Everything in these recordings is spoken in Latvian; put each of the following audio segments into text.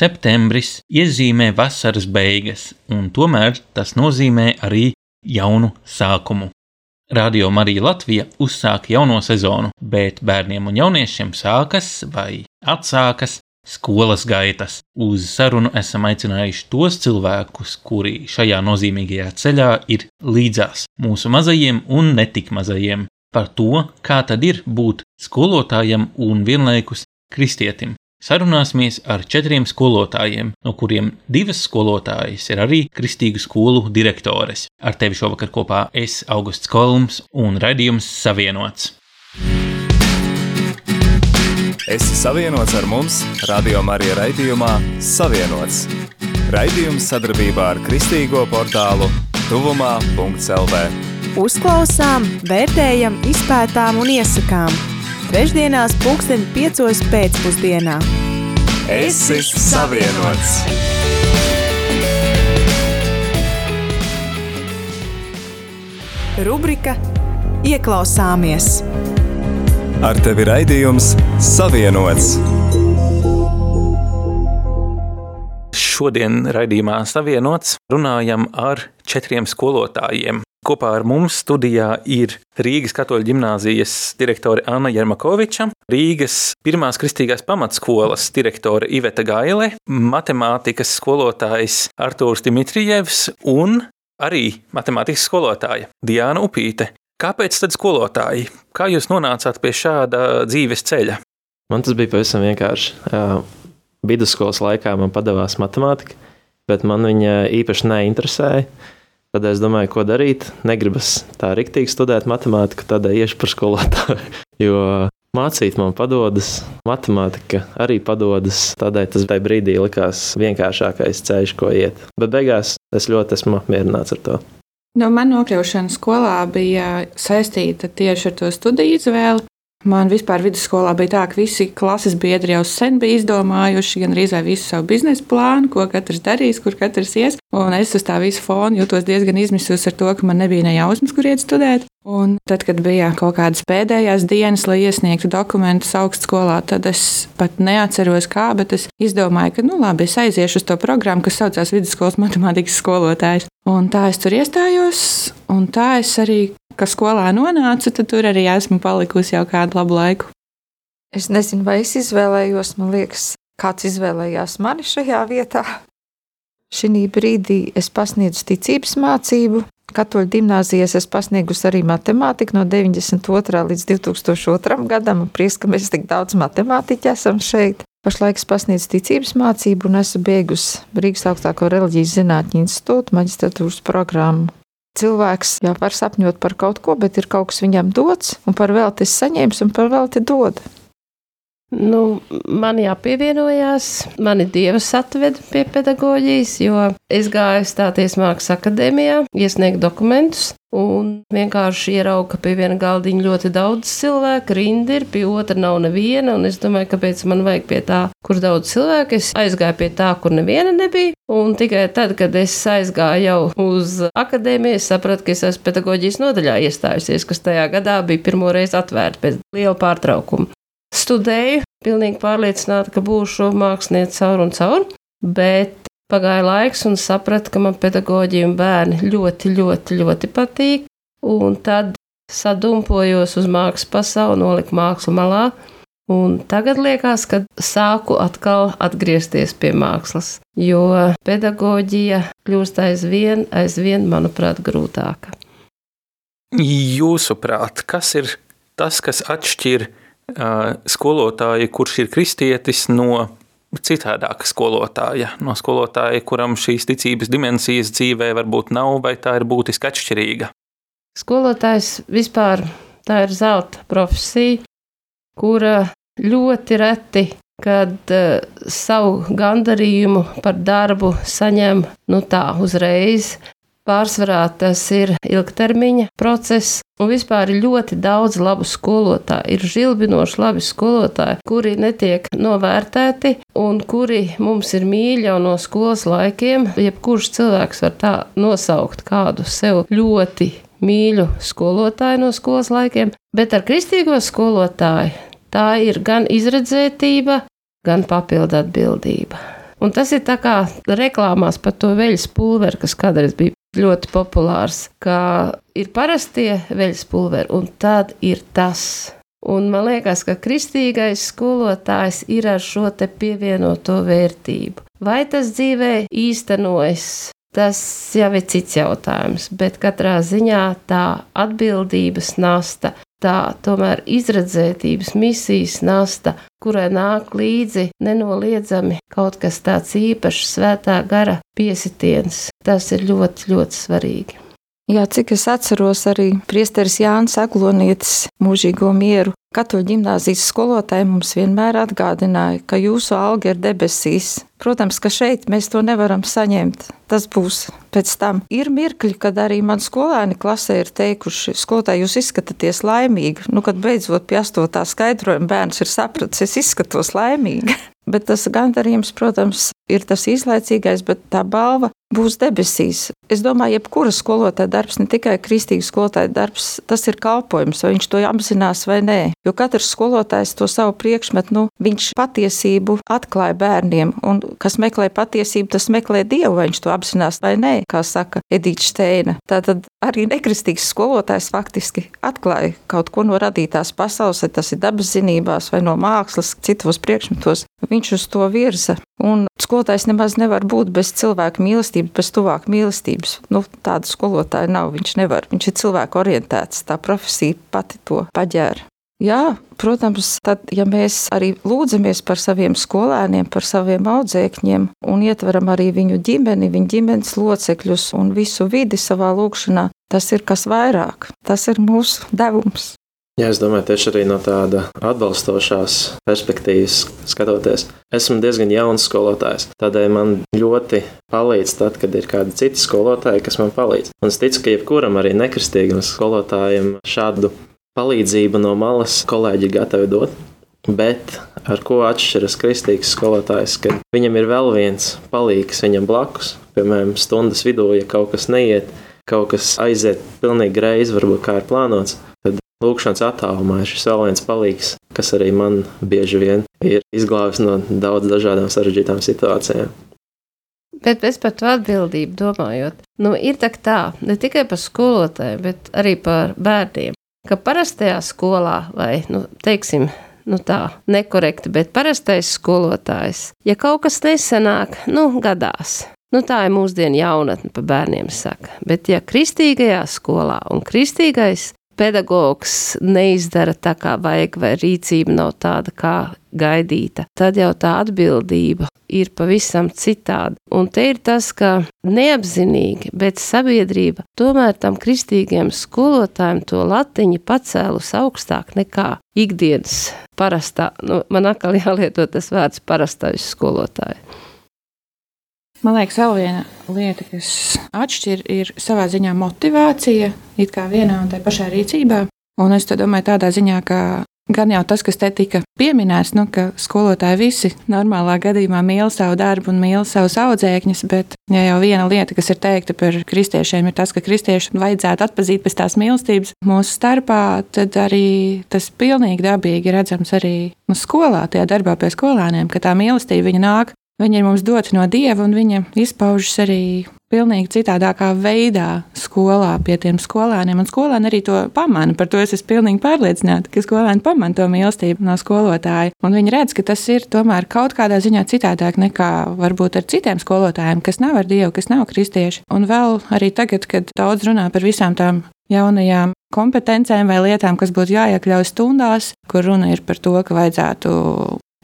Septembris iezīmē vasaras beigas, un tomēr tas nozīmē arī jaunu sākumu. Radio Marija Latvija uzsāk jauno sezonu, bet bērniem un jauniešiem sākas vai atsākas skolas gaitas. Uz sarunu esam aicinājuši tos cilvēkus, kuri šajā nozīmīgajā ceļā ir līdzās mūsu mazajiem un netik mazajiem, par to, kā tad ir būt skolotājam un vienlaikus kristietim. Sarunāsimies ar četriem skolotājiem, no kuriem divas skolotājas ir arī kristīgu skolu direktores. Ar tevi šovakar kopā es, Augusts Kolums un raidījums Savienots. Esi savienots ar mums, Radio Marija raidījumā Savienots. Raidījums sadarbībā ar Kristīgo portālu Tuvumā.CLV. Uzklausām, vērtējam, izpētām un iesakām. Trešdienās, pulksten piecos pēcpusdienā. Esi savienots! Rubrika Ieklausāmies! Ar tevi raidījums Savienots. Šodien raidījumā Savienots runājam ar četriem skolotājiem. Kopā ar mums studijā ir Rīgas katoļu ģimnāzijas direktore Anna Jermakoviča, Rīgas pirmās kristīgās pamatskolas direktore Iveta Gaile, matemātikas skolotājs Artūrs Dimitrijevs un arī matemātikas skolotāja Diāna Upīte. Kāpēc tad skolotāji? Kā jūs nonācāt pie šāda dzīves ceļa? Man tas bija pavisam vienkārši. Vidusskolas laikā man padavās matemātika, bet man viņa īpaši neinteresēja. Tad es domāju, ko darīt. Negribas tā rīktīgi studēt matemātiku, tad iešu par skolotāju. Jo mācīt man padodas, matemātika arī padodas. Tādēļ tas tajā brīdī likās vienkāršākais ceļš, ko iet. Bet beigās es ļoti esmu apmierināts ar to. No man nokļūšana skolā bija saistīta tieši ar to studiju izvēli. Man vispār vidusskolā bija tā, ka visi klases biedri jau sen bija izdomājuši gan arī visu savu biznesa plānu, ko katrs darīs, kur katrs ies. Un es uz tā visu fonu jutos diezgan izmisusi ar to, ka man nebija ne jausmas, kur iet studēt. Un tad, kad bija kaut kādas pēdējās dienas, lai iesniegtu dokumentus augstskolā, tad es pat neatceros, kā, bet es izdomāju, ka, nu, labi, es aiziešu uz to programmu, kas saucās Vidusskolas matemātikas skolotājs. Un tā es tur iestājos, un tā es arī, kad skolā nonācu, tad tur arī esmu palikusi jau kādu labu laiku. Es nezinu, vai es izvēlējos, man liekas, kāds izvēlējās mani šajā vietā. Šī brīdī es pasniedzu ticības mācību, Katoļu gimnāzijas es pasniegusi arī matemātiku no 92. līdz 2002. gadam. Prieks, ka mēs tik daudz matemātiķi esam šeit. Pašlaik es pasniedzu ticības mācību un esmu beigusi Rīgas augstāko reliģijas zinātņu institūtu maģistratūras programmu. Cilvēks jau var sapņot par kaut ko, bet ir kaut kas viņam dots, un par velti es saņēmu, un par velti dodu. Nu, man jāpievienojās, mani dievs atveda pie pedagoģijas, jo es gāju stāties Mākslas akadēmijā, iesniegt dokumentus, un vienkārši ieraugu, ka pie viena galdiņa ļoti daudz cilvēku, rinda ir, pie otra nav neviena, un es domāju, kāpēc man vajag pie tā, kur daudz cilvēku. Es aizgāju pie tā, kur neviena nebija, un tikai tad, kad es aizgāju jau uz akadēmiju, es sapratu, ka es esmu pedagoģijas nodaļā iestājusies, kas tajā gadā bija pirmo reizi atvērta pēc liela pārtraukuma studēju, pilnīgi pārliecināta, ka būšu māksliniece caur un caur, bet pagāja laiks un sapratu, ka man pedagoģija un bērni ļoti, ļoti, ļoti patīk, un tad sadumpojos uz mākslas pasauli, noliku mākslu malā, un tagad liekas, ka sāku atkal atgriezties pie mākslas, jo pedagoģija kļūst aizvien, aizvien, manuprāt, grūtāka. Jūsuprāt, kas ir tas, kas atšķir skolotāju, kurš ir kristietis, no citādāka skolotāja, no skolotāja, kuram šīs ticības dimensijas dzīvē varbūt nav, vai tā ir būtiski atšķirīga? Skolotājs vispār tā ir zelta profesija, kura ļoti reti, kad savu gandarījumu par darbu saņem nu tā uzreiz, Pārsvarā tas ir ilgtermiņa process, un vispār ir ļoti daudz labu skolotāju. Ir žilbinoši labi skolotāji, kuri netiek novērtēti un kuri mums ir mīļi jau no skolas laikiem. Jebkurš cilvēks var tā nosaukt kādu sev ļoti mīļu skolotāju no skolas laikiem, bet ar kristīgo skolotāju tā ir gan izredzētība, gan papildu atbildība. Un tas ir tā kā reklāmās par to veļas pulveri, kas kādreiz bija ļoti populārs, ka ir parastie veļas pulveri, un tad ir tas. Un man liekas, ka kristīgais skolotājs ir ar šo te pievienoto vērtību. Vai tas dzīvē īstenojas? Tas jau ir cits jautājums, bet katrā ziņā tā atbildības nasta tā tomēr izredzētības misijas nasta, kurai nāk līdzi nenoliedzami kaut kas tāds īpašs, svētā gara piesitiens. Tas ir ļoti, ļoti svarīgi. Jā, cik es atceros, arī priesteris Jānis Aglonietis mūžīgo mieru Katoļu ģimnāzijas skolotāji mums vienmēr atgādināja, ka jūsu alga ir debesīs. Protams, ka šeit mēs to nevaram saņemt. Tas būs pēc tam. Ir mirkļi, kad arī man skolēni klasē ir teikuši, skolotāji, jūs izskatāties laimīgi. Nu, kad beidzot pie astotā skaidrojuma bērns ir sapratis, es izskatos laimīgi. Bet tas gandarījums, protams, ir tas īslaicīgais, bet tā balva būs debesīs. Es domāju, jebkura skolotāja darbs, ne tikai kristīga skolotāja darbs, tas ir kalpojums, vai viņš to apzinās vai nē. Jo katrs skolotājs to savu priekšmetu, nu, viņš patiesību atklāja bērniem, un kas meklē patiesību, tas meklē dievu, vai viņš to apzinās vai nē, kā saka Edita Steina. Tātad arī nekristīgs skolotājs faktiski atklāja kaut ko no radītās pasaules, vai tas ir dabas zinībās vai no mākslas, citos priekšmetos. Viņš uz to virza. Un skolotājs nemaz nevar būt bez cilvēka mīlestības, bez tuvāka mīlestības. Nu, tāda skolotāja nav. Viņš nevar. Viņš ir cilvēku orientēts. Tā profesija pati to paģēra. Jā, protams, tad, ja mēs arī lūdzamies par saviem skolēniem, par saviem audzēkņiem un ietveram arī viņu ģimeni, viņu ģimenes locekļus un visu vidi savā lūkšanā, tas ir kas vairāk. Tas ir mūsu devums. Jā, es domāju, tieši arī no tāda atbalstošās perspektīvas skatoties. Esmu diezgan jauns skolotājs, tādēļ man ļoti palīdz tad, kad ir kādi citi skolotāji, kas man palīdz. Un es ticu, ka jebkuram arī nekristīgam skolotājam šādu palīdzību no malas kolēģi gatavi dot. Bet ar ko atšķiras kristīgs skolotājs, kad viņam ir vēl viens palīgs viņam blakus, piemēram, stundas vidū, ja kaut kas neiet, kaut kas aiziet pilnīgi greizi, varbūt kā ir plānots, tad lūkšanas attālumā ir šis vēl viens palīgs, kas arī man bieži vien ir izglābis no daudz dažādām sarežģītām situācijām. Bet es par to atbildību domājot, nu, ir tā, tā ne tikai par skolotājiem, bet arī par bērniem ka parastajā skolā, vai, nu, teiksim, nu tā, nekorekti, bet parastais skolotājs, ja kaut kas nesenāk, nu, gadās. Nu, tā ir mūsdienu jaunatne, pa bērniem saka. Bet, ja kristīgajā skolā un kristīgais pedagogs neizdara tā, kā vajag, vai rīcība nav tāda, kā gaidīta, tad jau tā atbildība ir pavisam citāda. Un te ir tas, ka neapzinīgi, bet sabiedrība tomēr tam kristīgiem skolotājiem to latiņu pacēlus augstāk nekā ikdienas parastā, nu, man atkal jālieto tas vārds parastais skolotāji. Man liekas, vēl viena lieta, kas atšķir, ir savā ziņā motivācija, it kā vienā un tajā pašā rīcībā. Un es domāju, tādā ziņā, ka gan jau tas, kas te tika pieminēts, nu, ka skolotāji visi normālā gadījumā mīl savu darbu un mīl savus audzēkņus, bet ja jau viena lieta, kas ir teikta par kristiešiem, ir tas, ka kristiešiem vajadzētu atpazīt pēc tās mīlestības mūsu starpā, tad arī tas pilnīgi dabīgi redzams arī nu, skolā, tajā darbā pie skolāniem, ka tā mīlestība nāk Viņa ir mums dota no dieva, un viņa izpaužas arī pilnīgi citādākā veidā skolā pie tiem skolēniem. Un skolēni arī to pamana. Par to es esmu pilnīgi pārliecināta, ka skolēni pamana to mīlestību no skolotāja. Un viņi redz, ka tas ir tomēr kaut kādā ziņā citādāk nekā varbūt ar citiem skolotājiem, kas nav ar dievu, kas nav kristieši. Un vēl arī tagad, kad daudz runā par visām tām jaunajām kompetencēm vai lietām, kas būtu jāiekļauj stundās, kur runa ir par to, ka vajadzētu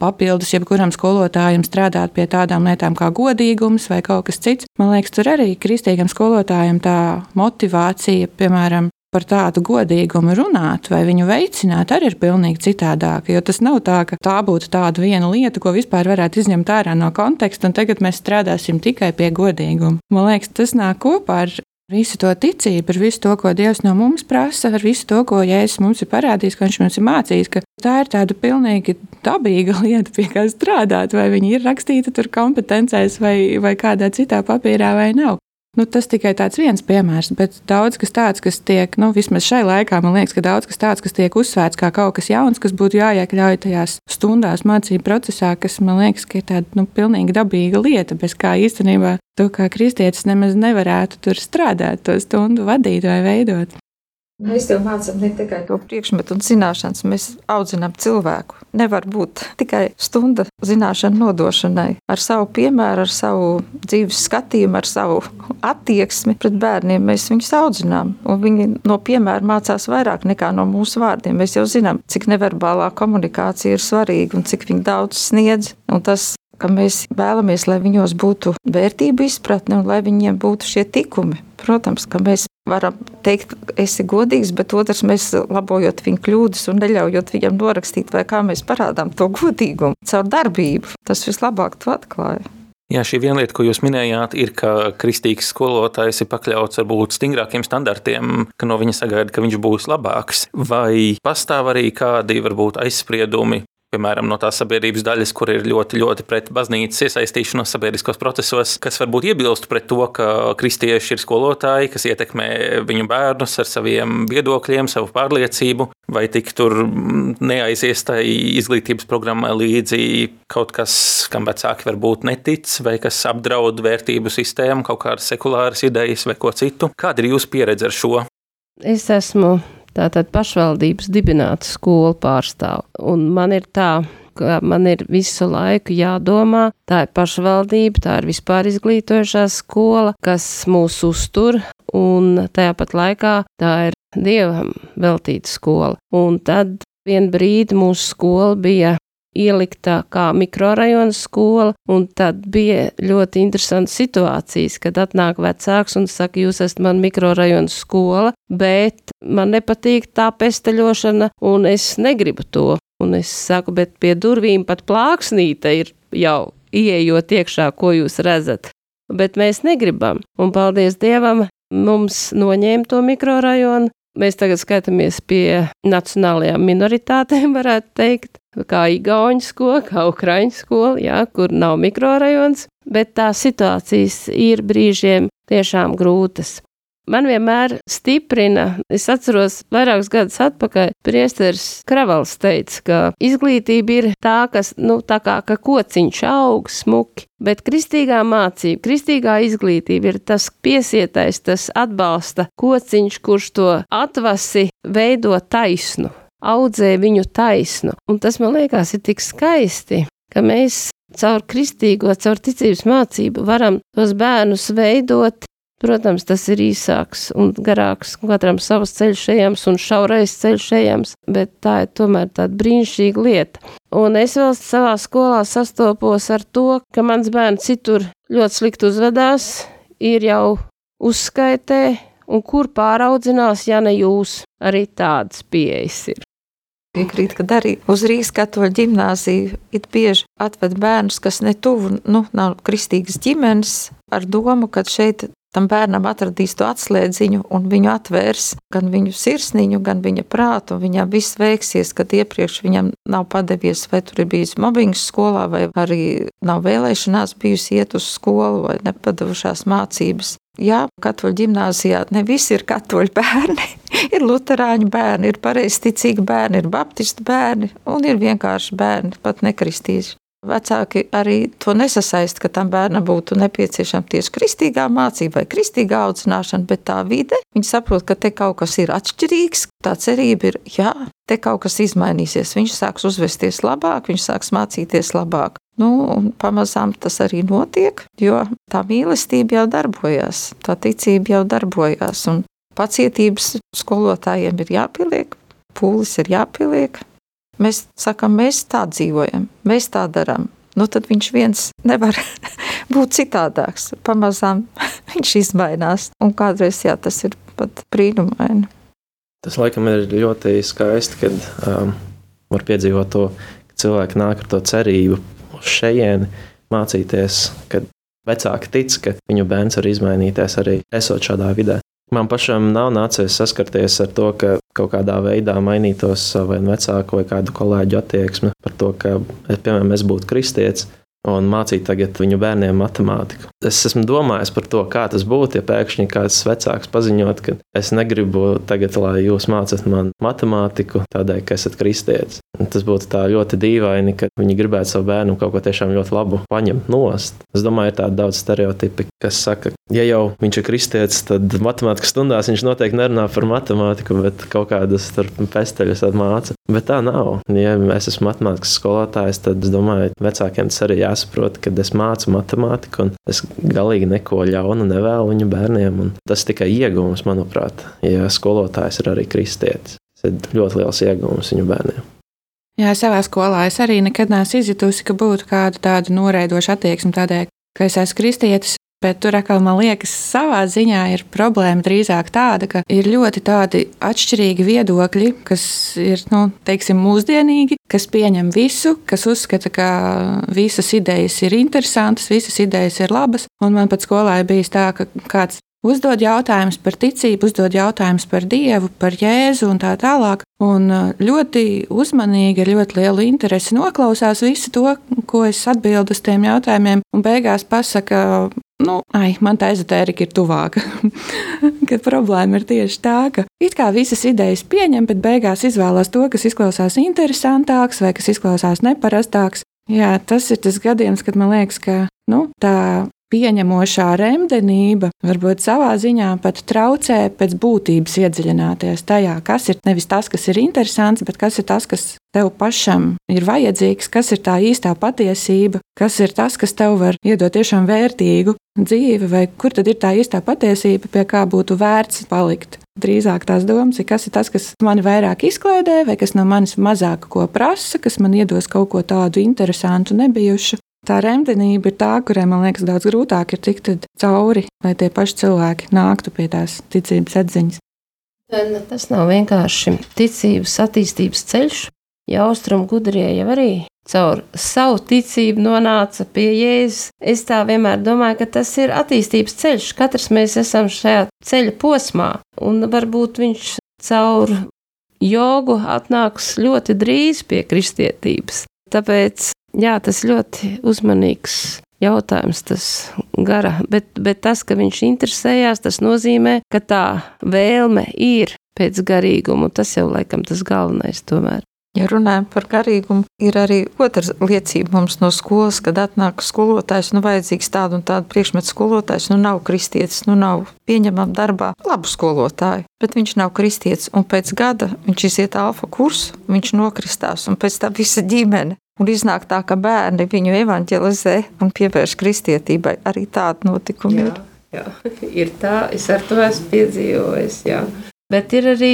papildus jebkuram skolotājam strādāt pie tādām lietām kā godīgums vai kaut kas cits. Man liekas, tur arī kristīgam skolotājam tā motivācija, piemēram, par tādu godīgumu runāt vai viņu veicināt, arī ir pilnīgi citādāka. Jo tas nav tā, ka tā būtu tāda viena lieta, ko vispār varētu izņemt ārā no konteksta, un tagad mēs strādāsim tikai pie godīguma. Man liekas, tas nāk kopā ar visu to ticību, ar visu to, ko Dievs no mums prasa, ar visu to, ko Jēzus mums ir parādījis, ko Viņš mums ir mācījis, ka tā ir tāda pilnīgi dabīga lieta, pie kā strādāt, vai viņi ir rakstīti tur kompetencēs vai, vai kādā citā papīrā vai nav. Nu, tas tikai tāds viens piemērs, bet daudz kas tāds, kas tiek, nu, vismaz šai laikā, man liekas, ka daudz kas tāds, kas tiek uzsvērts kā kaut kas jauns, kas būtu jāiekļauj tajās stundās mācību procesā, kas man liekas, ka ir tāda, nu, pilnīgi dabīga lieta, bez kā īstenībā tu kā kristietis nemaz nevarētu tur strādāt, to stundu vadīt vai veidot. Mēs jau mācām ne tikai to priekšmetu un zināšanas, mēs audzinām cilvēku. Nevar būt tikai stunda zināšanu nodošanai. Ar savu piemēru, ar savu dzīves skatījumu, ar savu attieksmi pret bērniem mēs viņus audzinām. Un viņi no piemēra mācās vairāk nekā no mūsu vārdiem. Mēs jau zinām, cik neverbālā komunikācija ir svarīga un cik viņi daudz sniedz. Un tas ka mēs vēlamies, lai viņos būtu vērtību izpratne un lai viņiem būtu šie tikumi. Protams, ka mēs varam teikt, esi godīgs, bet otrs mēs labojot viņa kļūdas un neļaujot viņam norakstīt, vai kā mēs parādām to godīgumu caur darbību. Tas vislabāk to atklāja. Jā, šī viena lieta, ko jūs minējāt, ir, ka kristīgs skolotājs ir pakļauts varbūt stingrākiem standartiem, ka no viņa sagaida, ka viņš būs labāks. Vai pastāv arī kādi varbūt aizspriedumi piemēram, no tās sabiedrības daļas, kur ir ļoti, ļoti pret baznīcas iesaistīšanos sabiedriskos procesos, kas varbūt iebilst pret to, ka kristieši ir skolotāji, kas ietekmē viņu bērnus ar saviem viedokļiem, savu pārliecību, vai tik tur neaizies tai izglītības programmai līdzi kaut kas, kam vecāki varbūt netic, vai kas apdraud vērtību sistēmu, kaut kādas sekulāras idejas vai ko citu. Kāda ir jūsu pieredze ar šo? Es esmu tātad pašvaldības dibināta skola pārstāv. Un man ir tā, ka man ir visu laiku jādomā, tā ir pašvaldība, tā ir vispār izglītojošā skola, kas mūs uztur, un tajā pat laikā tā ir dievam veltīta skola. Un tad vien brīdi mūsu skola bija ielikta kā mikrorajona skola, un tad bija ļoti interesantas situācijas, kad atnāk vecāks un saka, jūs esat man mikrorajona skola, bet man nepatīk tā pesteļošana, un es negribu to. Un es saku, bet pie durvīm pat plāksnīte ir jau ieejot iekšā, ko jūs redzat. Bet mēs negribam, un paldies Dievam, mums noņēma to mikrorajonu, Mēs tagad skatāmies pie nacionālajām minoritātēm, varētu teikt, kā Igaunijas skola, kā Ukraiņu skola, jā, kur nav mikrorajons, bet tās situācijas ir brīžiem tiešām grūtas. Man vienmēr stiprina, es atceros, vairākus gadus atpakaļ, Priesteris Kravals teica, ka izglītība ir tā, kas, nu, tā kā ka kociņš aug smuki, bet kristīgā mācība, kristīgā izglītība ir tas piesietais, tas atbalsta kociņš, kurš to atvasi veido taisnu, audzē viņu taisnu. Un tas man liekas ir tik skaisti, ka mēs caur kristīgo, caur ticības mācību varam tos bērnus veidot Protams, tas ir īsāks un garāks, katram savs ceļš ejams un šaurais ceļš ejams, bet tā ir tomēr tāda brīnišķīga lieta. Un es vēl savā skolā sastopos ar to, ka mans bērns citur ļoti slikti uzvedās, ir jau uzskaitē, un kur pāraudzinās, ja ne jūs, arī tādas pieejas ir. Piekrīt, ka arī uz Rīgas katoļu ģimnāziju it bieži atved bērnus, kas netuvu, nu, nav kristīgas ģimenes, ar domu, ka šeit tam bērnam atradīs to atslēdziņu un viņu atvērs gan viņu sirsniņu, gan viņa prātu, un viņam viss veiksies, kad iepriekš viņam nav padevies, vai tur ir bijis mobbings skolā, vai arī nav vēlēšanās bijusi iet uz skolu, vai nepadevušās mācības. Jā, katoļu ģimnāzijā ne visi ir katoļu bērni. ir luterāņu bērni, ir pareizticīgi bērni, ir baptistu bērni un ir vienkārši bērni, pat nekristīši. Vecāki arī to nesasaist, ka tam bērnam būtu nepieciešama tieši kristīgā mācība vai kristīgā audzināšana, bet tā vide, viņi saprot, ka te kaut kas ir atšķirīgs. Tā cerība ir, jā, te kaut kas izmainīsies. Viņš sāks uzvesties labāk, viņš sāks mācīties labāk. Nu, un pamazām tas arī notiek, jo tā mīlestība jau darbojās, tā ticība jau darbojās, un pacietības skolotājiem ir jāpieliek, pūlis ir jāpieliek, Mēs sakām, mēs tā dzīvojam, mēs tā darām. Nu, tad viņš viens nevar būt citādāks. Pamazām viņš izmainās. Un kādreiz jā, tas ir pat brīnumaini. Tas laikam ir ļoti skaisti, kad um, var piedzīvot to, ka cilvēki nāk ar to cerību uz šejieni, mācīties, kad vecāki tic, ka viņu bērns var izmainīties arī esot šādā vidē. Man pašam nav nācies saskarties ar to, ka kaut kādā veidā mainītos vai vecāku vai kādu kolēģu attieksme par to, ka, piemēram, es būtu kristietis. Un mācīt tagad viņu bērniem matemātiku. Es esmu domājis par to, kā tas būtu, ja pēkšņi kāds vecāks paziņot, ka es negribu tagad, lai jūs mācāt man matemātiku tādēļ, ka esat kristietis. Tas būtu tā ļoti dīvaini, ka viņi gribētu savu bērnu kaut ko tiešām ļoti labu paņemt nost. Es domāju, ir tādi daudz stereotipi, kas saka, ja jau viņš ir kristietis, tad matemātikas stundās viņš noteikti nerunā par matemātiku, bet kaut kādas pesteļus māca. Bet tā nav. Ja es esmu matemātikas skolotājs, tad es domāju, vecākiem tas arī jāsaprot, ka es mācu matemātiku un es galīgi neko ļaunu nevēlu viņu bērniem. Tas tikai iegūms, manuprāt, ja skolotājs ir arī kristietis. Tas ir ļoti liels iegūms viņu bērniem. Jā, savā skolā es arī nekad neesmu izjutusi, ka būtu kāda tāda noraidoša attieksme tādēļ, ka es esmu kristietis. Bet tur atkal man liekas, savā ziņā ir problēma drīzāk tāda, ka ir ļoti tādi atšķirīgi viedokļi, kas ir nu, teiksim, mūsdienīgi, kas pieņem visu, kas uzskata, ka visas idejas ir interesantas, visas idejas ir labas. Un man pat skolā bijis tā, ka kāds uzdod jautājumus par ticību, uzdod jautājumus par Dievu, par Jēzu un tā tālāk. Un uh, ļoti uzmanīgi, ar ļoti lielu interesi noklausās visu to, ko es atbildu uz tiem jautājumiem, un beigās pasaka, nu, ai, man tā ezotērika ir tuvāka. Kad problēma ir tieši tā, ka it kā visas idejas pieņem, bet beigās izvēlās to, kas izklausās interesantāks vai kas izklausās neparastāks. Jā, tas ir tas gadījums, kad man liekas, ka nu, tā pieņemošā remdenība varbūt savā ziņā pat traucē pēc būtības iedziļināties tajā, kas ir nevis tas, kas ir interesants, bet kas ir tas, kas tev pašam ir vajadzīgs, kas ir tā īstā patiesība, kas ir tas, kas tev var iedot tiešām vērtīgu dzīvi, vai kur tad ir tā īstā patiesība, pie kā būtu vērts palikt. Drīzāk tās domas ir, kas ir tas, kas mani vairāk izklaidē, vai kas no manis mazāk ko prasa, kas man iedos kaut ko tādu interesantu, nebijušu, Tā remdenība ir tā, kurai man liekas daudz grūtāk ir tikt cauri, lai tie paši cilvēki nāktu pie tās ticības atziņas. Tas nav vienkārši ticības attīstības ceļš. Ja austrumu gudrie jau arī caur savu ticību nonāca pie Jēzus, es tā vienmēr domāju, ka tas ir attīstības ceļš. Katrs mēs esam šajā ceļa posmā, un varbūt viņš caur jogu atnāks ļoti drīz pie kristietības. Tāpēc jā, tas ļoti uzmanīgs jautājums, tas gara, bet, bet tas, ka viņš interesējās, tas nozīmē, ka tā vēlme ir pēc garīguma, tas jau laikam tas galvenais tomēr. Ja runājam par garīgumu, ir arī otra liecība mums no skolas, kad atnāk skolotājs, nu vajadzīgs tādu un tādu priekšmetu skolotājs, nu nav kristietis, nu nav pieņemam darbā labu skolotāju, bet viņš nav kristietis, un pēc gada viņš iziet alfa kursu, viņš nokristās, un pēc tam visa ģimene Un iznāk tā, ka bērni viņu evanģelizē un pievērš kristietībai. Arī tāda notikuma jā, ir. Jā, ir tā, es ar to esmu piedzīvojis. Jā. Bet ir arī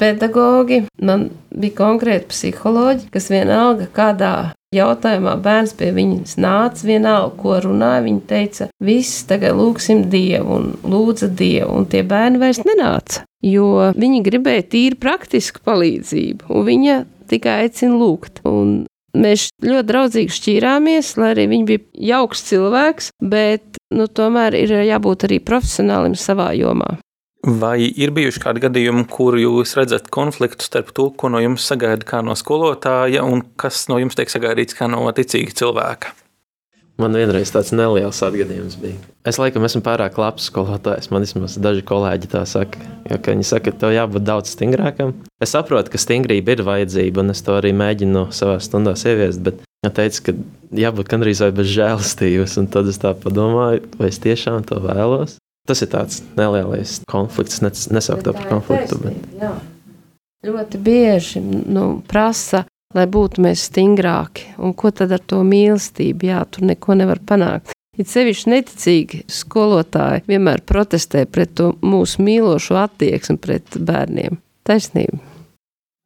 pedagogi, man bija konkrēti psiholoģi, kas vienalga kādā jautājumā bērns pie viņas nāca, vienalga, ko runāja. Viņa teica, viss tagad lūgsim Dievu un lūdza Dievu, un tie bērni vairs nenāca. Jo viņi gribēja tīri praktisku palīdzību, un viņa tikai aicina lūgt. Un Mēs ļoti draudzīgi šķīrāmies, lai arī viņš bija jauks cilvēks, bet nu, tomēr ir jābūt arī profesionālim savā jomā. Vai ir bijuši kādi gadījumi, kur jūs redzat konfliktu starp to, ko no jums sagaida kā no skolotāja, un kas no jums tiek sagaidīts kā no ticīga cilvēka? Man vienreiz tāds neliels atgadījums bija. Es laikam esmu pārāk labs skolotājs. Man vismaz daži kolēģi tā saka. Jo, viņi saka, ka tev jābūt daudz stingrākam. Es saprotu, ka stingrība ir vajadzība, un es to arī mēģinu savā stundā ieviest. Bet viņa teica, ka jābūt gandrīz vai bez žēlastības. Tad es tā domāju, vai es tiešām to vēlos. Tas ir tāds nelielais konflikts, nesaukt to par konfliktu. Bet... Jā. Ļoti bieži nu, prasa lai būtu mēs stingrāki. Un ko tad ar to mīlestību? Jā, tur neko nevar panākt. It sevišķi neticīgi skolotāji vienmēr protestē pret to mūsu mīlošo attieksmi pret bērniem. Taisnība.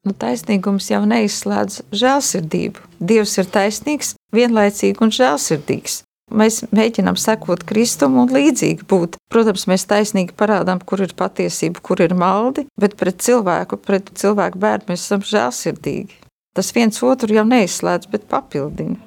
Nu, taisnīgums jau neizslēdz žēlsirdību. Dievs ir taisnīgs, vienlaicīgi un žēlsirdīgs. Mēs mēģinām sekot Kristum un līdzīgi būt. Protams, mēs taisnīgi parādām, kur ir patiesība, kur ir maldi, bet pret cilvēku, pret cilvēku bērnu mēs esam žēlsirdīgi. Tas viens otru jau neizslēdz, bet papildina.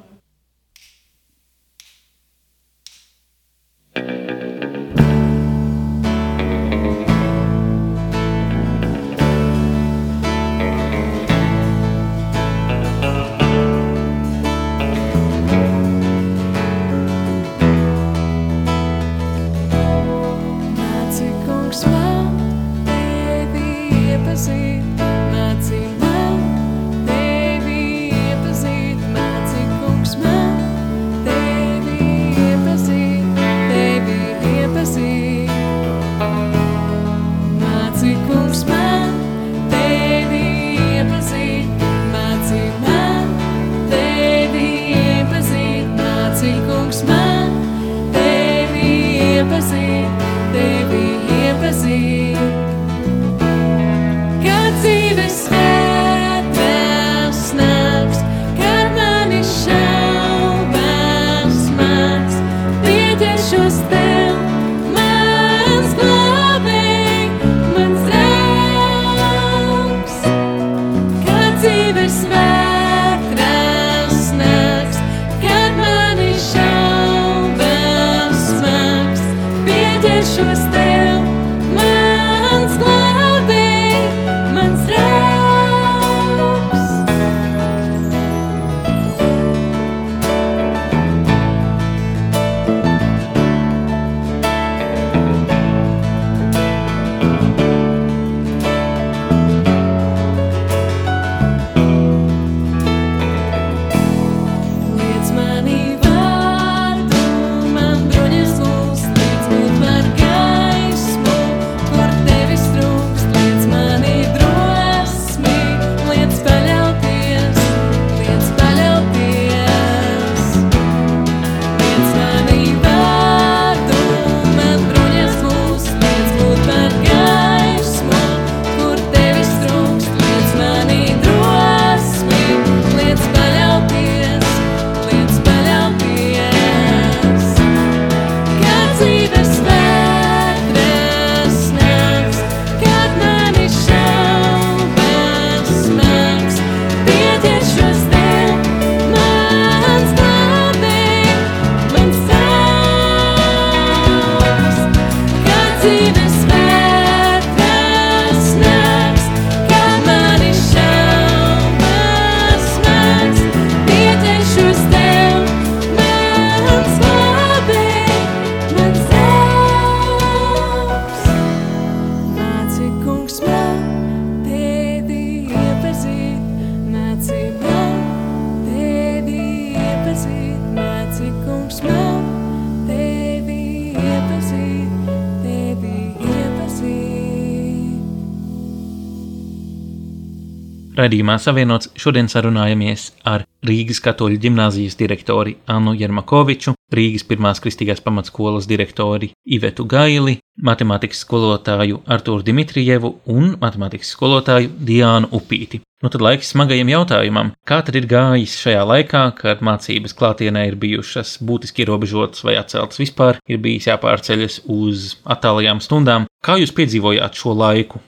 Radījumā savienots šodien sarunājamies ar Rīgas katoļu ģimnāzijas direktori Annu Jermakoviču, Rīgas pirmās kristīgās pamatskolas direktori Ivetu Gaili, matemātikas skolotāju Artūru Dimitrijevu un matemātikas skolotāju Diānu Upīti. Nu tad laiks smagajam jautājumam, kā tad ir gājis šajā laikā, kad mācības klātienē ir bijušas būtiski ierobežotas vai atceltas vispār, ir bijis jāpārceļas uz attālajām stundām. Kā jūs piedzīvojāt šo laiku?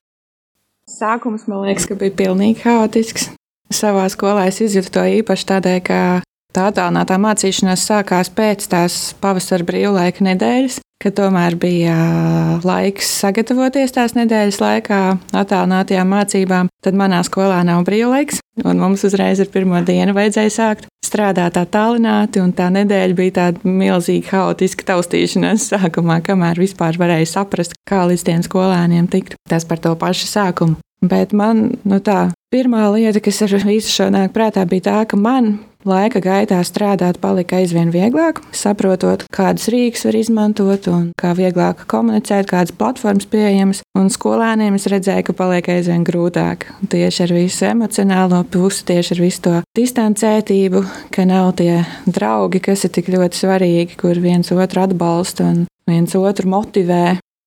Sākums man liekas, ka bija pilnīgi haotisks. Savā skolā es izjūtu to īpaši tādēļ, ka tā attālinātā mācīšanās sākās pēc tās pavasara brīvlaika nedēļas, kad tomēr bija laiks sagatavoties tās nedēļas laikā attālinātajām mācībām. Tad manā skolā nav brīvlaiks, un mums uzreiz ar pirmo dienu vajadzēja sākt strādāt attālināti, un tā nedēļa bija tāda milzīga haotiska taustīšanās sākumā, kamēr vispār varēja saprast, kā līdz tiem skolēniem tikt. Tas par to pašu sākumu. Bet man nu tā, pirmā lieta, kas ar visu šo nāk prātā, bija tā, ka man laika gaitā strādāt palika aizvien vieglāk, saprotot, kādas rīks var izmantot un kā vieglāk komunicēt, kādas platformas pieejamas. Un skolēniem es redzēju, ka paliek aizvien grūtāk. Tieši ar visu emocionālo pusi, tieši ar visu to distancētību, ka nav tie draugi, kas ir tik ļoti svarīgi, kur viens otru atbalsta un viens otru motivē.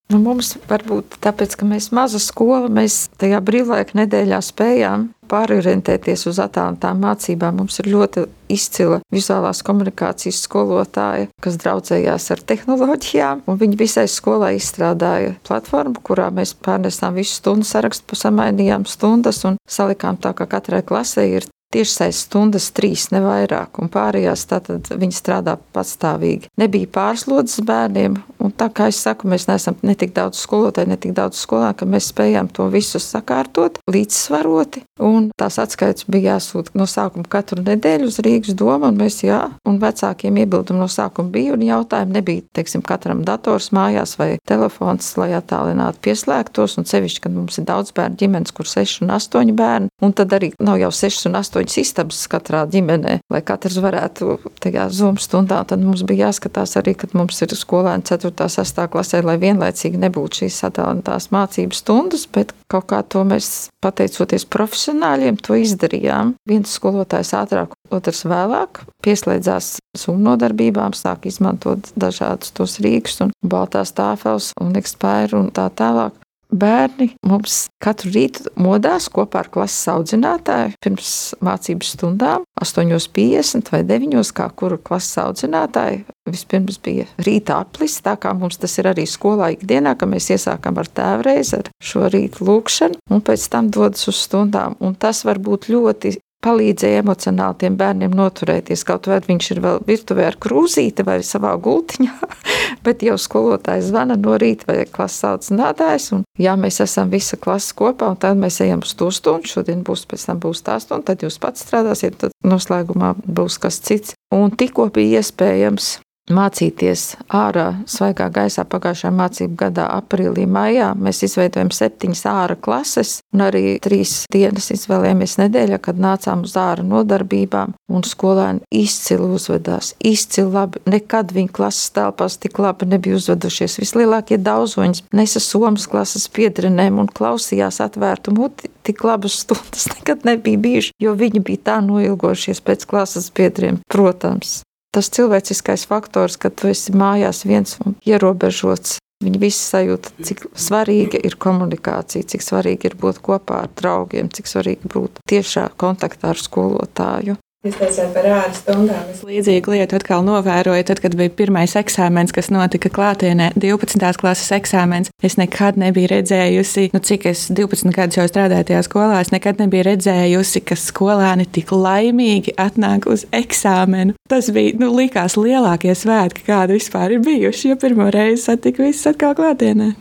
Nu, mums varbūt tāpēc, ka mēs maza skola, mēs tajā brīvlaika nedēļā spējām pārorientēties uz attālinātām mācībām. Mums ir ļoti izcila vizuālās komunikācijas skolotāja, kas draudzējās ar tehnoloģijām, un viņi visai skolai izstrādāja platformu, kurā mēs pārnesām visu stundu sarakstu, samainījām stundas un salikām tā, ka katrai klasē ir tiešsaistes stundas, trīs, ne vairāk, un pārējās tātad viņi strādā patstāvīgi. Nebija pārslodzes bērniem, un tā kā es saku, mēs neesam ne tik daudz skolotāju, ne tik daudz skolā, ka mēs spējām to visu sakārtot, līdzsvaroti, un tās atskaits bija jāsūt no sākuma katru nedēļu uz Rīgas domu, un mēs, jā, un vecākiem iebildumi no sākuma bija, un jautājumi nebija, teiksim, katram dators mājās vai telefons, lai attālinātu pieslēgtos, un sevišķi, kad mums ir daudz bērnu ģimenes, kur seši un astoņi bērni, un tad arī nav jau sešas un astoņi astoņas istabas katrā ģimenē, lai katrs varētu tajā zūmu stundā. Tad mums bija jāskatās arī, kad mums ir skolēni 4. un 6. klasē, lai vienlaicīgi nebūtu šīs attālinātās mācības stundas, bet kaut kā to mēs, pateicoties profesionāļiem, to izdarījām. Viens skolotājs ātrāk, otrs vēlāk pieslēdzās summu nodarbībām, sāk izmantot dažādus tos rīkus un baltās tāfeles un ekspēru un tā tālāk. Bērni mums katru rītu modās kopā ar klases audzinātāju pirms mācības stundām, 8.50 vai 9.00, kā kuru klases audzinātāju. Vispirms bija rīta aplis, tā kā mums tas ir arī skolā ikdienā, ka mēs iesākam ar tēvreiz, ar šo rītu lūkšanu, un pēc tam dodas uz stundām. Un tas var būt ļoti palīdzēja emocionāli tiem bērniem noturēties. Kaut vai viņš ir vēl virtuvē ar krūzīti vai savā gultiņā, bet jau skolotājs zvana no rīta vai klases audzinātājs. Un, ja mēs esam visa klase kopā, un tad mēs ejam uz to stundu, šodien būs pēc tam būs tā stunda, tad jūs pats strādāsiet, tad noslēgumā būs kas cits. Un tikko bija iespējams mācīties ārā, svaigā gaisā pagājušā mācību gadā, aprīlī, maijā. Mēs izveidojam septiņas ārā klases, un arī trīs dienas izvēlējāmies nedēļā, kad nācām uz ārā nodarbībām. Un skolēni izcili uzvedās, izcili labi. Nekad viņa klases telpās tik labi nebija uzvedušies. Vislielākie daudzoņi nesa somas klases piedrenēm un klausījās atvērtu muti. Tik labas stundas nekad nebija bijušas, jo viņi bija tā noilgojušies pēc klases biedriem, protams tas cilvēciskais faktors, ka tu esi mājās viens un ierobežots. Viņi visi sajūta, cik svarīga ir komunikācija, cik svarīgi ir būt kopā ar draugiem, cik svarīgi būt tiešā kontaktā ar skolotāju. Jūs teicāt par ārā stundām. Es līdzīgu lietu atkal novēroju, tad, kad bija pirmais eksāmens, kas notika klātienē, 12. klases eksāmens. Es nekad nebiju redzējusi, nu, cik es 12 gadus jau strādāju tajā skolā, es nekad nebiju redzējusi, ka skolāni tik laimīgi atnāk uz eksāmenu. Tas bija, nu, likās lielākie svētki, kādi vispār ir bijuši, jo pirmo reizi satika visus atkal klātienē.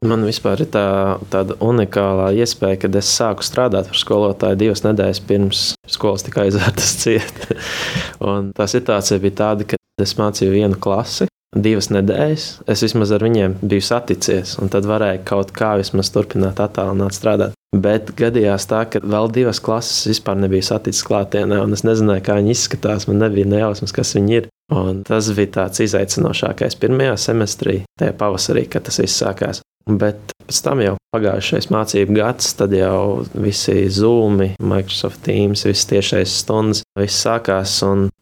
Man vispār ir tā, tāda unikālā iespēja, kad es sāku strādāt par skolotāju divas nedēļas pirms skolas tika aizvērtas ciet. tā situācija bija tāda, ka es mācīju vienu klasi. Divas nedēļas es vismaz ar viņiem biju saticies, un tad varēju kaut kā vismaz turpināt, attālināt strādāt. Bet gadījās tā, ka vēl divas klases vispār nebija saticis klātienē, un es nezināju, kā viņi izskatās. Man nebija nejausmas, kas viņi ir. Un tas bija tāds izaicinošākais pirmajā semestrī, tajā pavasarī, kad tas viss sākās. Bet pēc tam jau pagājušais mācību gads, tad jau visi zūmi, Microsoft Teams, visas tiešais stundas, viss sākās.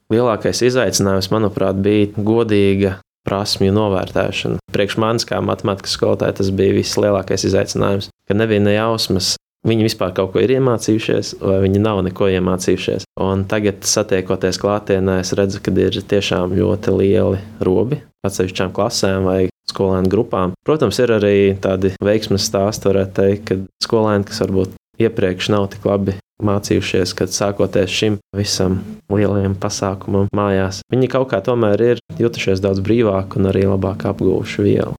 Lielākais izaicinājums, manuprāt, bija godīga prasmju novērtēšana. Priekš manis, kā matemātikas skolotāja, tas bija vislielākais izaicinājums, ka nebija nejausmas. Viņi vispār kaut ko ir iemācījušies, vai viņi nav neko iemācījušies. Un tagad, satiekoties klātienē, es redzu, ka ir tiešām ļoti lieli robi atsevišķām klasēm vai skolēnu grupām. Protams, ir arī tādi veiksmes stāsti, varētu teikt, ka skolēni, kas varbūt iepriekš nav tik labi mācījušies, kad sākoties šim visam lielajam pasākumam mājās, viņi kaut kā tomēr ir jutušies daudz brīvāk un arī labāk apgūši vielu.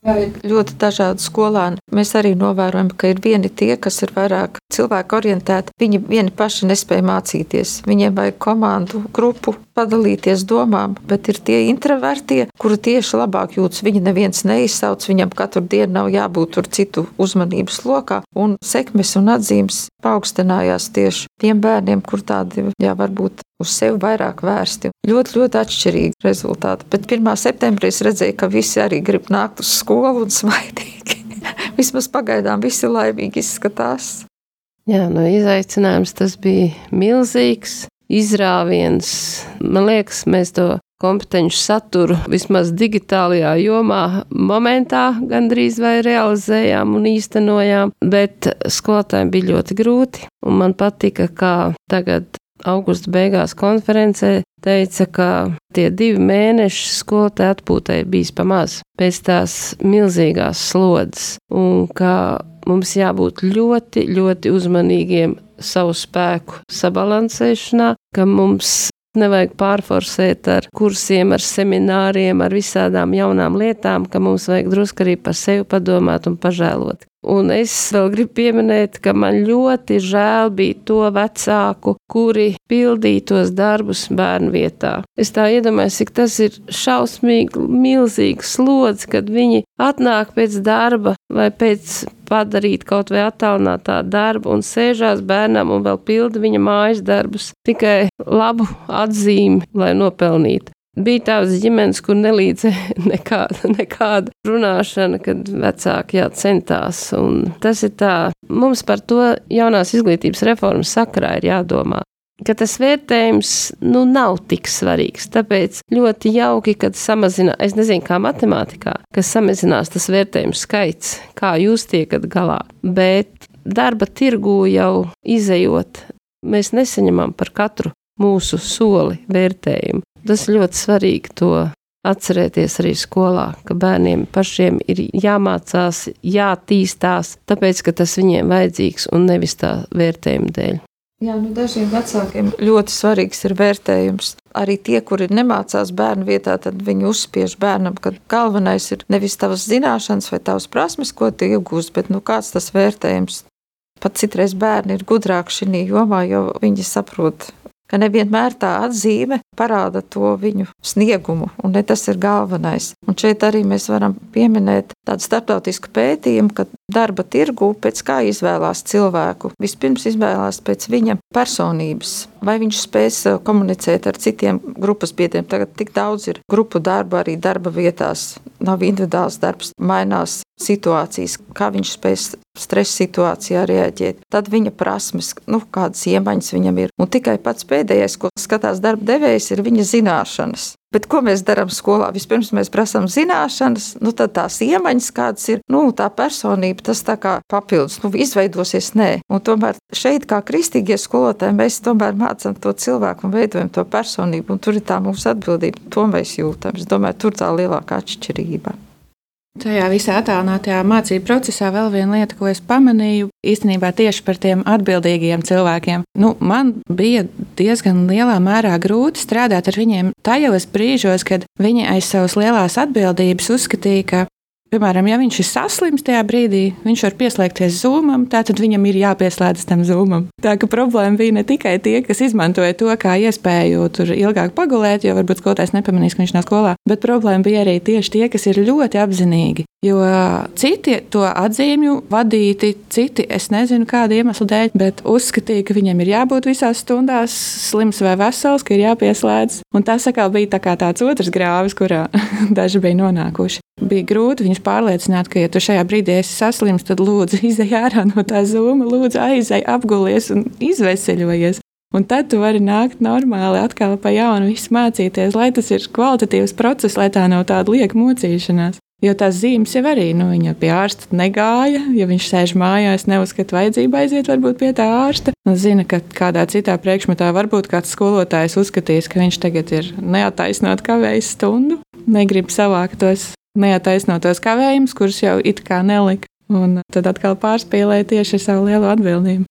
Ir ļoti dažādi skolēni. Mēs arī novērojam, ka ir vieni tie, kas ir vairāk cilvēku orientēti. Viņi vieni paši nespēja mācīties. Viņiem vajag komandu, grupu, padalīties domām, bet ir tie introvertie, kuri tieši labāk jūtas. Viņi neviens neizsauc, viņam katru dienu nav jābūt tur citu uzmanības lokā. Un sekmes un atzīmes paaugstinājās tieši tiem bērniem, kur tādi, jā, varbūt uz sevi vairāk vērsti. Ļoti, ļoti atšķirīgi rezultāti. Bet 1. septembrī es redzēju, ka visi arī grib nākt uz skolu un smaidīgi. Vismaz pagaidām visi laimīgi izskatās. Jā, no izaicinājums tas bija milzīgs izrāviens. Man liekas, mēs to kompetenci saturu vismaz digitālajā jomā momentā gandrīz vai realizējām un īstenojām, bet skolotājiem bija ļoti grūti. Un man patika, kā tagad augusta beigās konferencē teica, ka tie divi mēneši skolotāja atpūtai bijis pamaz pēc tās milzīgās slodzes un ka mums jābūt ļoti, ļoti uzmanīgiem savu spēku sabalansēšanā, ka mums nevajag pārforsēt ar kursiem, ar semināriem, ar visādām jaunām lietām, ka mums vajag drusku arī par sevi padomāt un pažēlot. Un es vēl gribu pieminēt, ka man ļoti žēl bija to vecāku, kuri pildīja tos darbus bērnu vietā. Es tā iedomājos, cik tas ir šausmīgi, milzīgs slodzi, kad viņi atnāk pēc darba vai pēc padarīt kaut vai attālinātā darbu un sēžās bērnam un vēl pilda viņa mājas darbus tikai labu atzīmi, lai nopelnītu. Bija tādas ģimenes, kur nelīdzēja nekāda, nekāda runāšana, kad vecāki jā, centās. Tas ir tā, mums par to jaunās izglītības reformas sakarā ir jādomā. Ka tas vērtējums nu, nav tik svarīgs. Tāpēc ļoti jauki, kad samazinās, es nezinu, kā matemātikā, ka samazinās tas vērtējumu skaits, kā jūs tiekat galā. Bet darba tirgū jau izējot, mēs nesaņemam par katru mūsu soli vērtējumu. Tas ļoti svarīgi to atcerēties arī skolā, ka bērniem pašiem ir jāmācās, jātīstās, tāpēc, ka tas viņiem vajadzīgs un nevis tā vērtējuma dēļ. Jā, nu dažiem vecākiem ļoti svarīgs ir vērtējums. Arī tie, kuri nemācās bērnu vietā, tad viņi uzspiež bērnam, ka galvenais ir nevis tavas zināšanas vai tavas prasmes, ko tu iegūsi, bet nu, kāds tas vērtējums. Pat citreiz bērni ir gudrāki šajā jomā, jo viņi saprot, ka nevienmēr tā atzīme parāda to viņu sniegumu, un ne tas ir galvenais. Un šeit arī mēs varam pieminēt tādu starptautisku pētījumu, ka darba tirgu pēc kā izvēlās cilvēku. Vispirms izvēlās pēc viņa personības, vai viņš spēs eh, komunicēt ar citiem grupas biedriem. Tagad tik daudz ir grupu darba arī darba vietās, nav individuāls darbs, mainās situācijas, kā viņš spēs stresa situācijā reaģēt. Tad viņa prasmes, nu, kādas iemaņas viņam ir. Un tikai pats pēdējais, ko skatās darba devējs, ir viņa zināšanas. Bet ko mēs darām skolā? Vispirms mēs prasām zināšanas, nu tad tās iemaņas, kādas ir, nu tā personība, tas tā kā papildus, nu izveidosies, nē. Un tomēr šeit, kā kristīgie skolotāji, mēs tomēr mācām to cilvēku un veidojam to personību, un tur ir tā mūsu atbildība, to mēs jūtam. Es domāju, tur tā lielākā atšķirība. Tajā visā attālinātajā mācību procesā vēl viena lieta, ko es pamanīju, īstenībā tieši par tiem atbildīgiem cilvēkiem. Nu, man bija diezgan lielā mērā grūti strādāt ar viņiem tajos brīžos, kad viņi aiz savas lielās atbildības uzskatīja, ka Piemēram, ja viņš ir saslims tajā brīdī, viņš var pieslēgties zūmam, tad viņam ir jāpieslēdzas tam zūmam. Tā ka problēma bija ne tikai tie, kas izmantoja to kā iespēju tur ilgāk pagulēt, jo varbūt skolotājs nepamanīs, ka viņš nav skolā, bet problēma bija arī tieši tie, kas ir ļoti apzinīgi. Jo citi to atzīmju vadīti, citi es nezinu kādu iemeslu dēļ, bet uzskatīja, ka viņam ir jābūt visās stundās slims vai vesels, ka ir jāpieslēdz. Un tas atkal bija tā tāds otrs grāvis, kurā daži bija nonākuši. Bija grūti viņus pārliecināt, ka, ja tu šajā brīdī esi saslims, tad lūdzu izej ārā no tā zūma, lūdzu aizej, apgulies un izveseļojies. Un tad tu vari nākt normāli, atkal pa jaunu, visu mācīties, lai tas ir kvalitatīvs process, lai tā nav tāda lieka mocīšanās. Jo tās zīmes jau arī, nu, viņa pie ārsta negāja. Ja viņš sēž mājās, neuzskata vajadzību aiziet varbūt pie tā ārsta. Un zina, ka kādā citā priekšmetā varbūt kāds skolotājs uzskatīs, ka viņš tagad ir neataisnot kavējis stundu, negrib savākt tos neataisnotos kavējumus, kurus jau it kā nelika. Un tad atkal pārspīlēja tieši ar savu lielo atbildību.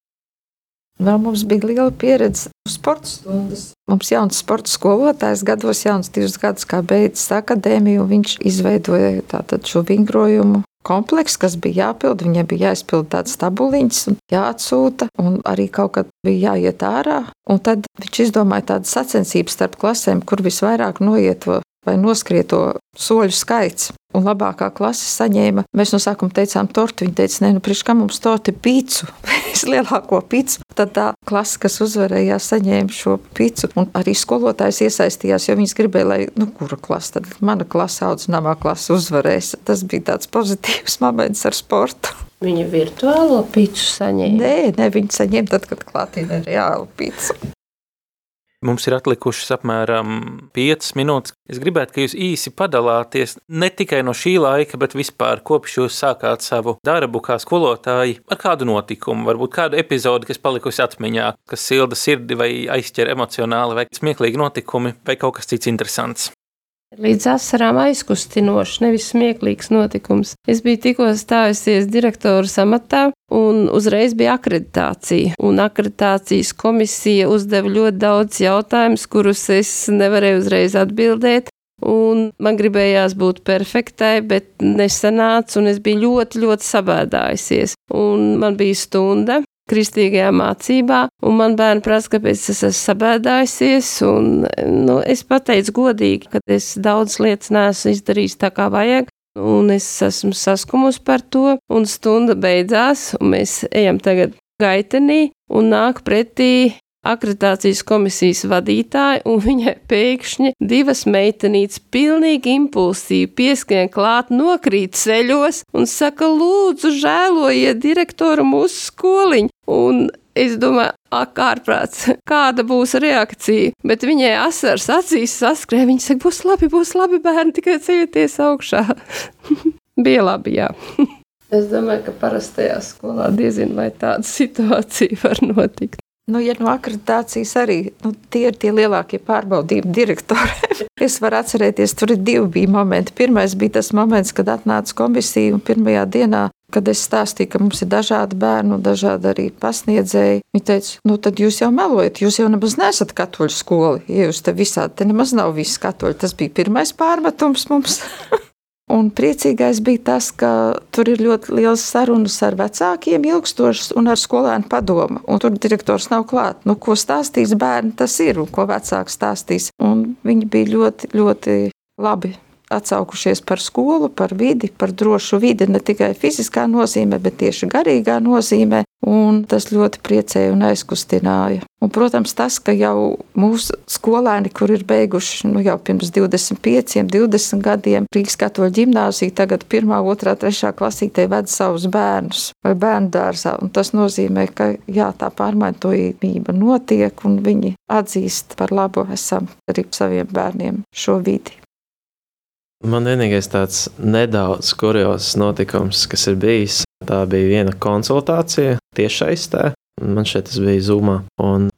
Vēl mums bija liela pieredze sporta stundas. Mums jauns sporta skolotājs, gados jauns, divus gadus kā beidzis akadēmiju, viņš izveidoja tātad šo vingrojumu komplekss, kas bija jāpild. Viņam bija jāizpild tādas tabuliņas, un jāatsūta, un arī kaut kad bija jāiet ārā. Un tad viņš izdomāja tādu sacensību starp klasēm, kur visvairāk noieto vai noskrieto soļu skaits. Un labākā klase saņēma, mēs no sākuma teicām, torti. Viņa teica, nē, nu, priekš kā mums torti pīcu, vislielāko pīcu. Tad tā klase, kas uzvarēja, saņēma šo pīcu. Un arī skolotājs iesaistījās, jo viņas gribēja, lai, nu, kura klase, tad mana klase, audzināmā klase uzvarēs. Tas bija tāds pozitīvs moments ar sportu. Viņa virtuālo pīcu saņēma. Nē, ne, viņa saņēma tad, kad klātienē reāli pīcu. Mums ir atlikušas apmēram 5 minūtes. Es gribētu, ka jūs īsi padalāties ne tikai no šī laika, bet vispār kopš jūs sākāt savu darbu kā skolotāji ar kādu notikumu, varbūt kādu epizodi, kas palikusi atmiņā, kas silda sirdi vai aizķer emocionāli, vai smieklīgi notikumi, vai kaut kas cits interesants. Līdz asarām aizkustinošs, nevis smieklīgs notikums. Es biju tikko stājusies direktora amatā, un uzreiz bija akreditācija. Un akreditācijas komisija uzdeva ļoti daudz jautājumus, kurus es nevarēju uzreiz atbildēt. Un man gribējās būt perfektai, bet nesanāca, un es biju ļoti, ļoti sabēdājusies. Un man bija stunda, kristīgajā mācībā, un man bērni prasa, kāpēc es esmu sabēdājusies, un nu, es pateicu godīgi, ka es daudz lietas neesmu izdarījis tā kā vajag, un es esmu saskumusi par to, un stunda beidzās, un mēs ejam tagad gaitenī, un nāk pretī akreditācijas komisijas vadītāja, un viņai pēkšņi divas meitenītes pilnīgi impulsīvi pieskrien klāt, nokrīt ceļos un saka, lūdzu, žēlojiet direktoru mūsu skoliņu. Un es domāju, ak, ārprāts, kāda būs reakcija. Bet viņai asars acīs saskrēja. Viņa saka, būs labi, būs labi, bērni, tikai ceļieties augšā. Bija labi, jā. Es domāju, ka parastajā skolā diezin vai tāda situācija var notikt. Nu, ja no akreditācijas arī nu, tie ir tie lielākie pārbaudījumi direktori. es varu atcerēties, tur ir divi bija momenti. Pirmais bija tas moments, kad atnāca komisija un pirmajā dienā Kad es stāstīju, ka mums ir dažādi bērni, dažādi arī pasniedzēji, viņi teica, nu tad jūs jau melojat, jūs jau nemaz nesat katoļu skola. Ja jūs te visādi, te nemaz nav viss katoļi. Tas bija pirmais pārmetums mums. Un priecīgais bija tas, ka tur ir ļoti liels sarunas ar vecākiem, ilgstošas un ar skolēnu padomu. Un tur direktors nav klāts. Nu, ko stāstīs bērni, tas ir un ko vecāks stāstīs. Un viņi bija ļoti, ļoti labi atsaukušies par skolu, par vidi, par drošu vidi ne tikai fiziskā nozīmē, bet tieši garīgā nozīmē. Un tas ļoti priecēja un aizkustināja. Un, protams, tas, ka jau mūsu skolēni, kur ir beiguši nu, jau pirms 25, 20 gadiem Rīgas katoļu ģimnāziju, tagad 1, 2, 3 klasītē ved savus bērnus vai bērnu dārzā. Un tas nozīmē, ka jā, tā pārmaiņojumība notiek un viņi atzīst par labu esam arī saviem bērniem šo vidi. Man vienīgais tāds nedaudz kuriozs notikums, kas ir bijis, tā bija viena konsultācija tiešsaistē. Man šeit tas bija zumā.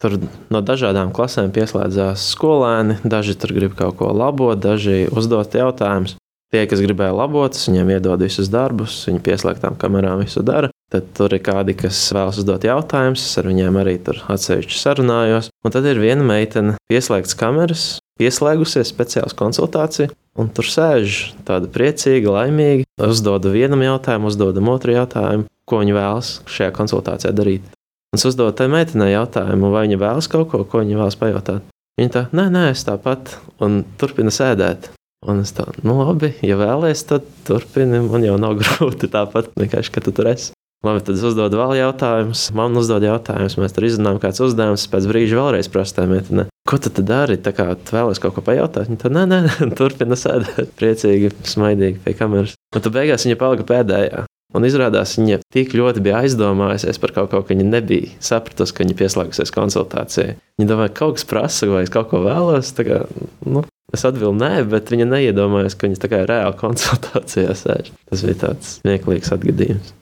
Tur no dažādām klasēm pieslēdzās skolēni. Daži tur grib kaut ko labot, daži uzdot jautājumus. Tie, kas gribēja labot, viņiem iedod visus darbus, viņi pieslēgtām kamerām visu dara. Tad tur ir kādi, kas vēlas uzdot jautājumus, ar viņiem arī tur atsevišķi sarunājos. Un tad ir viena meitene, pieslēgts kameras, pieslēgusies speciāls konsultācija, un tur sēž tāda priecīga, laimīga. Uzdodam vienam jautājumu, uzdodam otru jautājumu, ko viņa vēlas šajā konsultācijā darīt. Un es uzdodu tai meitenei jautājumu, vai viņa vēlas kaut ko, ko viņa vēlas pajautāt. Viņa tā, nē, nē, es tāpat, un turpina sēdēt. Un es tā, nu labi, ja vēlēsies, tad turpini. Man jau nav grūti tāpat, vienkārši, ka tu tur esi. Labi, tad es uzdodu vēl jautājumus. Man uzdod jautājumus, mēs tur izrunājam, kāds uzdevums. Pēc brīža vēlreiz prasīju, meitene, ko tu dari? Tā kā tu vēlēsies kaut ko pajautāt, viņa tad nē, nē, turpina sēdēt, priecīgi, smaidīgi pie kameras. Un tad beigās viņa palika pēdējā. Un izrādās, viņa tik ļoti bija aizdomājusies par kaut ko, ka viņa nebija sapratusi, ka viņa pieslēgusies konsultācijai. Viņa domāja, ka kaut kas prasa, vai es kaut ko vēlos. Kā, nu, es atbildēju, nē, bet viņa neiedomājās, ka viņa tā kā reāli konsultācijā sēž. Tas bija tāds smieklīgs atgadījums.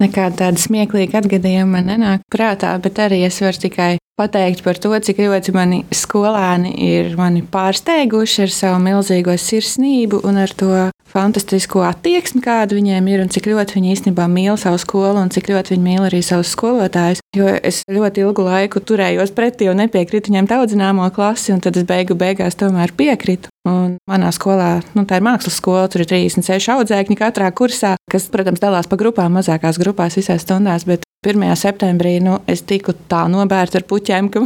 Nekāda tāda smieklīga atgadījuma man nenāk prātā, bet arī es varu tikai pateikt par to, cik ļoti mani skolēni ir mani pārsteiguši ar savu milzīgo sirsnību un ar to fantastisko attieksmi, kāda viņiem ir, un cik ļoti viņi īstenībā mīl savu skolu, un cik ļoti viņi mīl arī savus skolotājus. Jo es ļoti ilgu laiku turējos pretī un nepiekritu ņemt audzināmo klasi, un tad es beigu beigās tomēr piekritu. Un manā skolā, nu, tā ir mākslas skola, tur ir 36 audzēkņi katrā kursā, kas, protams, dalās pa grupām, mazākās grupās visās stundās, bet 1. septembrī nu, es tiku tā nobērta ar puķiem, ka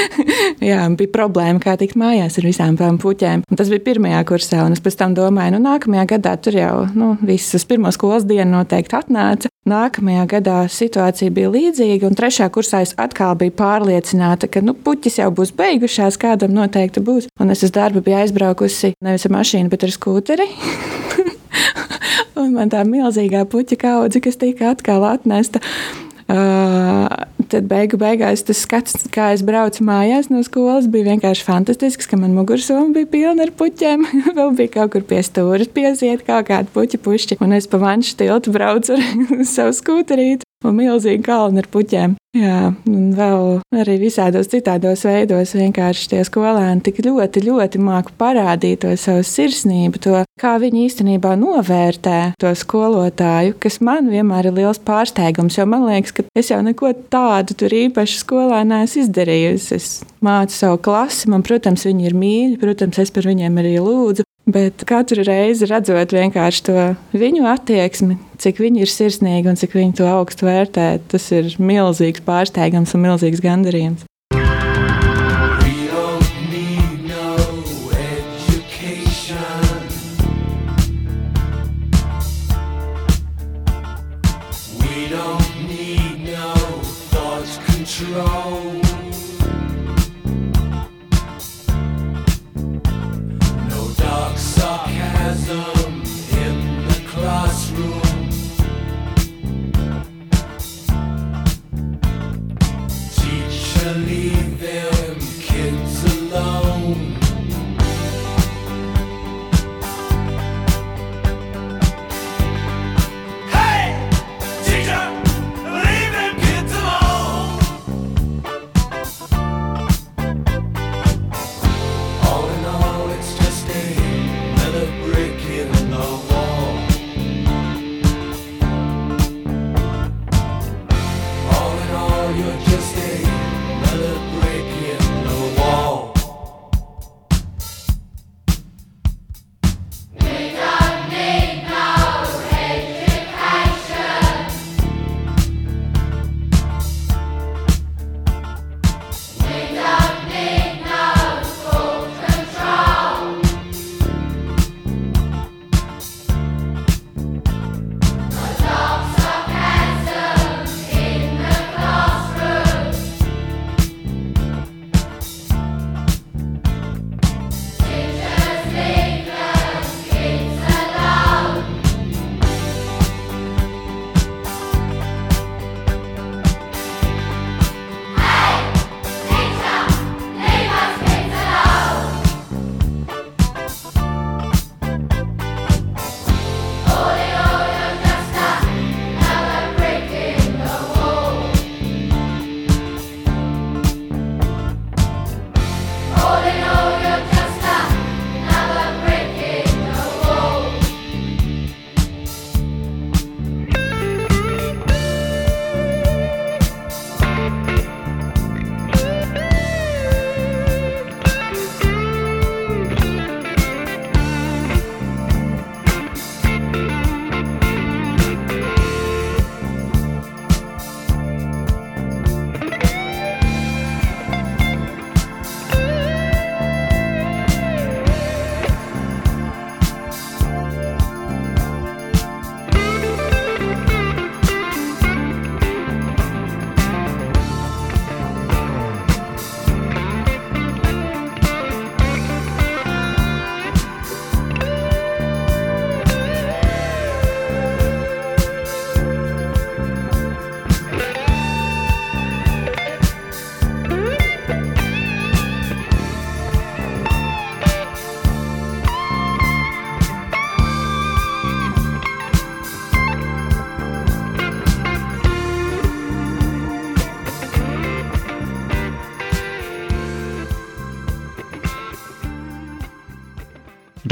jā, bija problēma, kā tikt mājās ar visām tām puķēm. Un tas bija pirmajā kursā, un es pēc tam domāju, nu, nākamajā gadā tur jau nu, viss uz pirmo skolas dienu noteikti atnāca. Nākamajā gadā situācija bija līdzīga, un trešajā kursā es atkal biju pārliecināta, ka nu, puķis jau būs beigušās, kādam noteikti būs. Un es uz darbu biju aizbraukusi nevis ar mašīnu, bet ar skūteri. un man tā milzīgā puķa kaudze, kas tika atkal atnesta. Tad beigu beigās tas skats, kā es braucu mājās no skolas, bija vienkārši fantastisks, ka man mugursoma bija pilna ar puķiem. Vēl bija kaut kur pie stūra pieziet kaut kādu puķu pušķi, un es pa vanšu tiltu braucu ar savu skūterīti un milzīgi kalni ar puķiem. Jā, un vēl arī visādos citādos veidos vienkārši tie skolēni tik ļoti, ļoti māku parādīt to savu sirsnību, to, kā viņi īstenībā novērtē to skolotāju, kas man vienmēr ir liels pārsteigums, jo man liekas, ka es jau neko tādu tur īpaši skolā neesmu izdarījusi. Es mācu savu klasi, man, protams, viņi ir mīļi, protams, es par viņiem arī lūdzu, Bet katru reizi redzot to viņu attieksmi, cik viņi ir sirsnīgi un cik viņi to augstu vērtē, tas ir milzīgs pārsteigums un milzīgs gandarījums.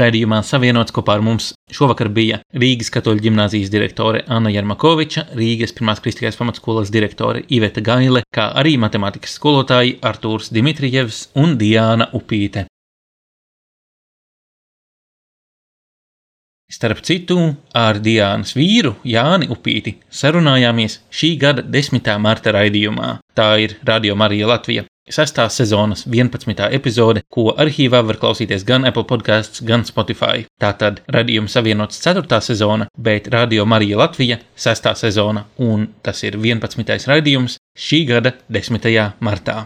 Raidījumā savienots kopā ar mums šovakar bija Rīgas katoļu ģimnāzijas direktore Anna Jarmakoviča, Rīgas pirmās kristīgās pamatskolas direktore Iveta Gaile, kā arī matemātikas skolotāji Artūrs Dmitrijevs un Diāna Upīte. Starp citu, ar Diānas vīru Jāni Upīti sarunājāmies šī gada 10. marta raidījumā. Tā ir Radio Marija Latvija. Sestās sezonas 11. epizode, ko arhīvā var klausīties gan Apple podkāsts, gan Spotify. Tātad radījuma savienots 4. sezona, bet Radio Marija Latvija 6. sezona, un tas ir 11. raidījums šī gada 10. martā.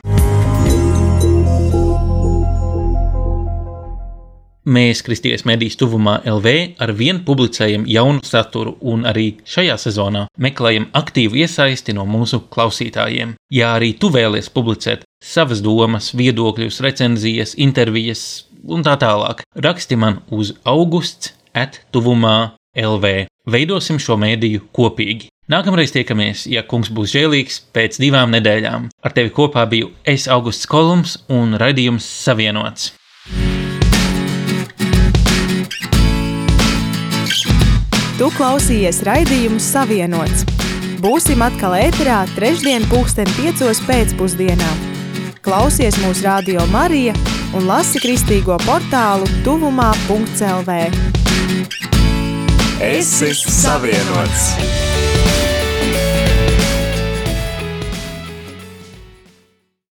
Mēs, Kristīgais medijas tuvumā LV, ar vienu publicējam jaunu saturu un arī šajā sezonā meklējam aktīvu iesaisti no mūsu klausītājiem. Ja arī tu vēlies publicēt savas domas, viedokļus, recenzijas, intervijas un tā tālāk, raksti man uz augusts at tuvumā LV. Veidosim šo mēdīju kopīgi. Nākamreiz tiekamies, ja kungs būs žēlīgs, pēc divām nedēļām. Ar tevi kopā biju es, Augusts Kolums, un raidījums Savienots. Tu klausījies raidījumu Savienots. Būsim atkal ēterā trešdien pulksten piecos pēcpusdienā. Klausies mūsu radio Marija un lasi kristīgo portālu tuvumā.lv. Esi savienots!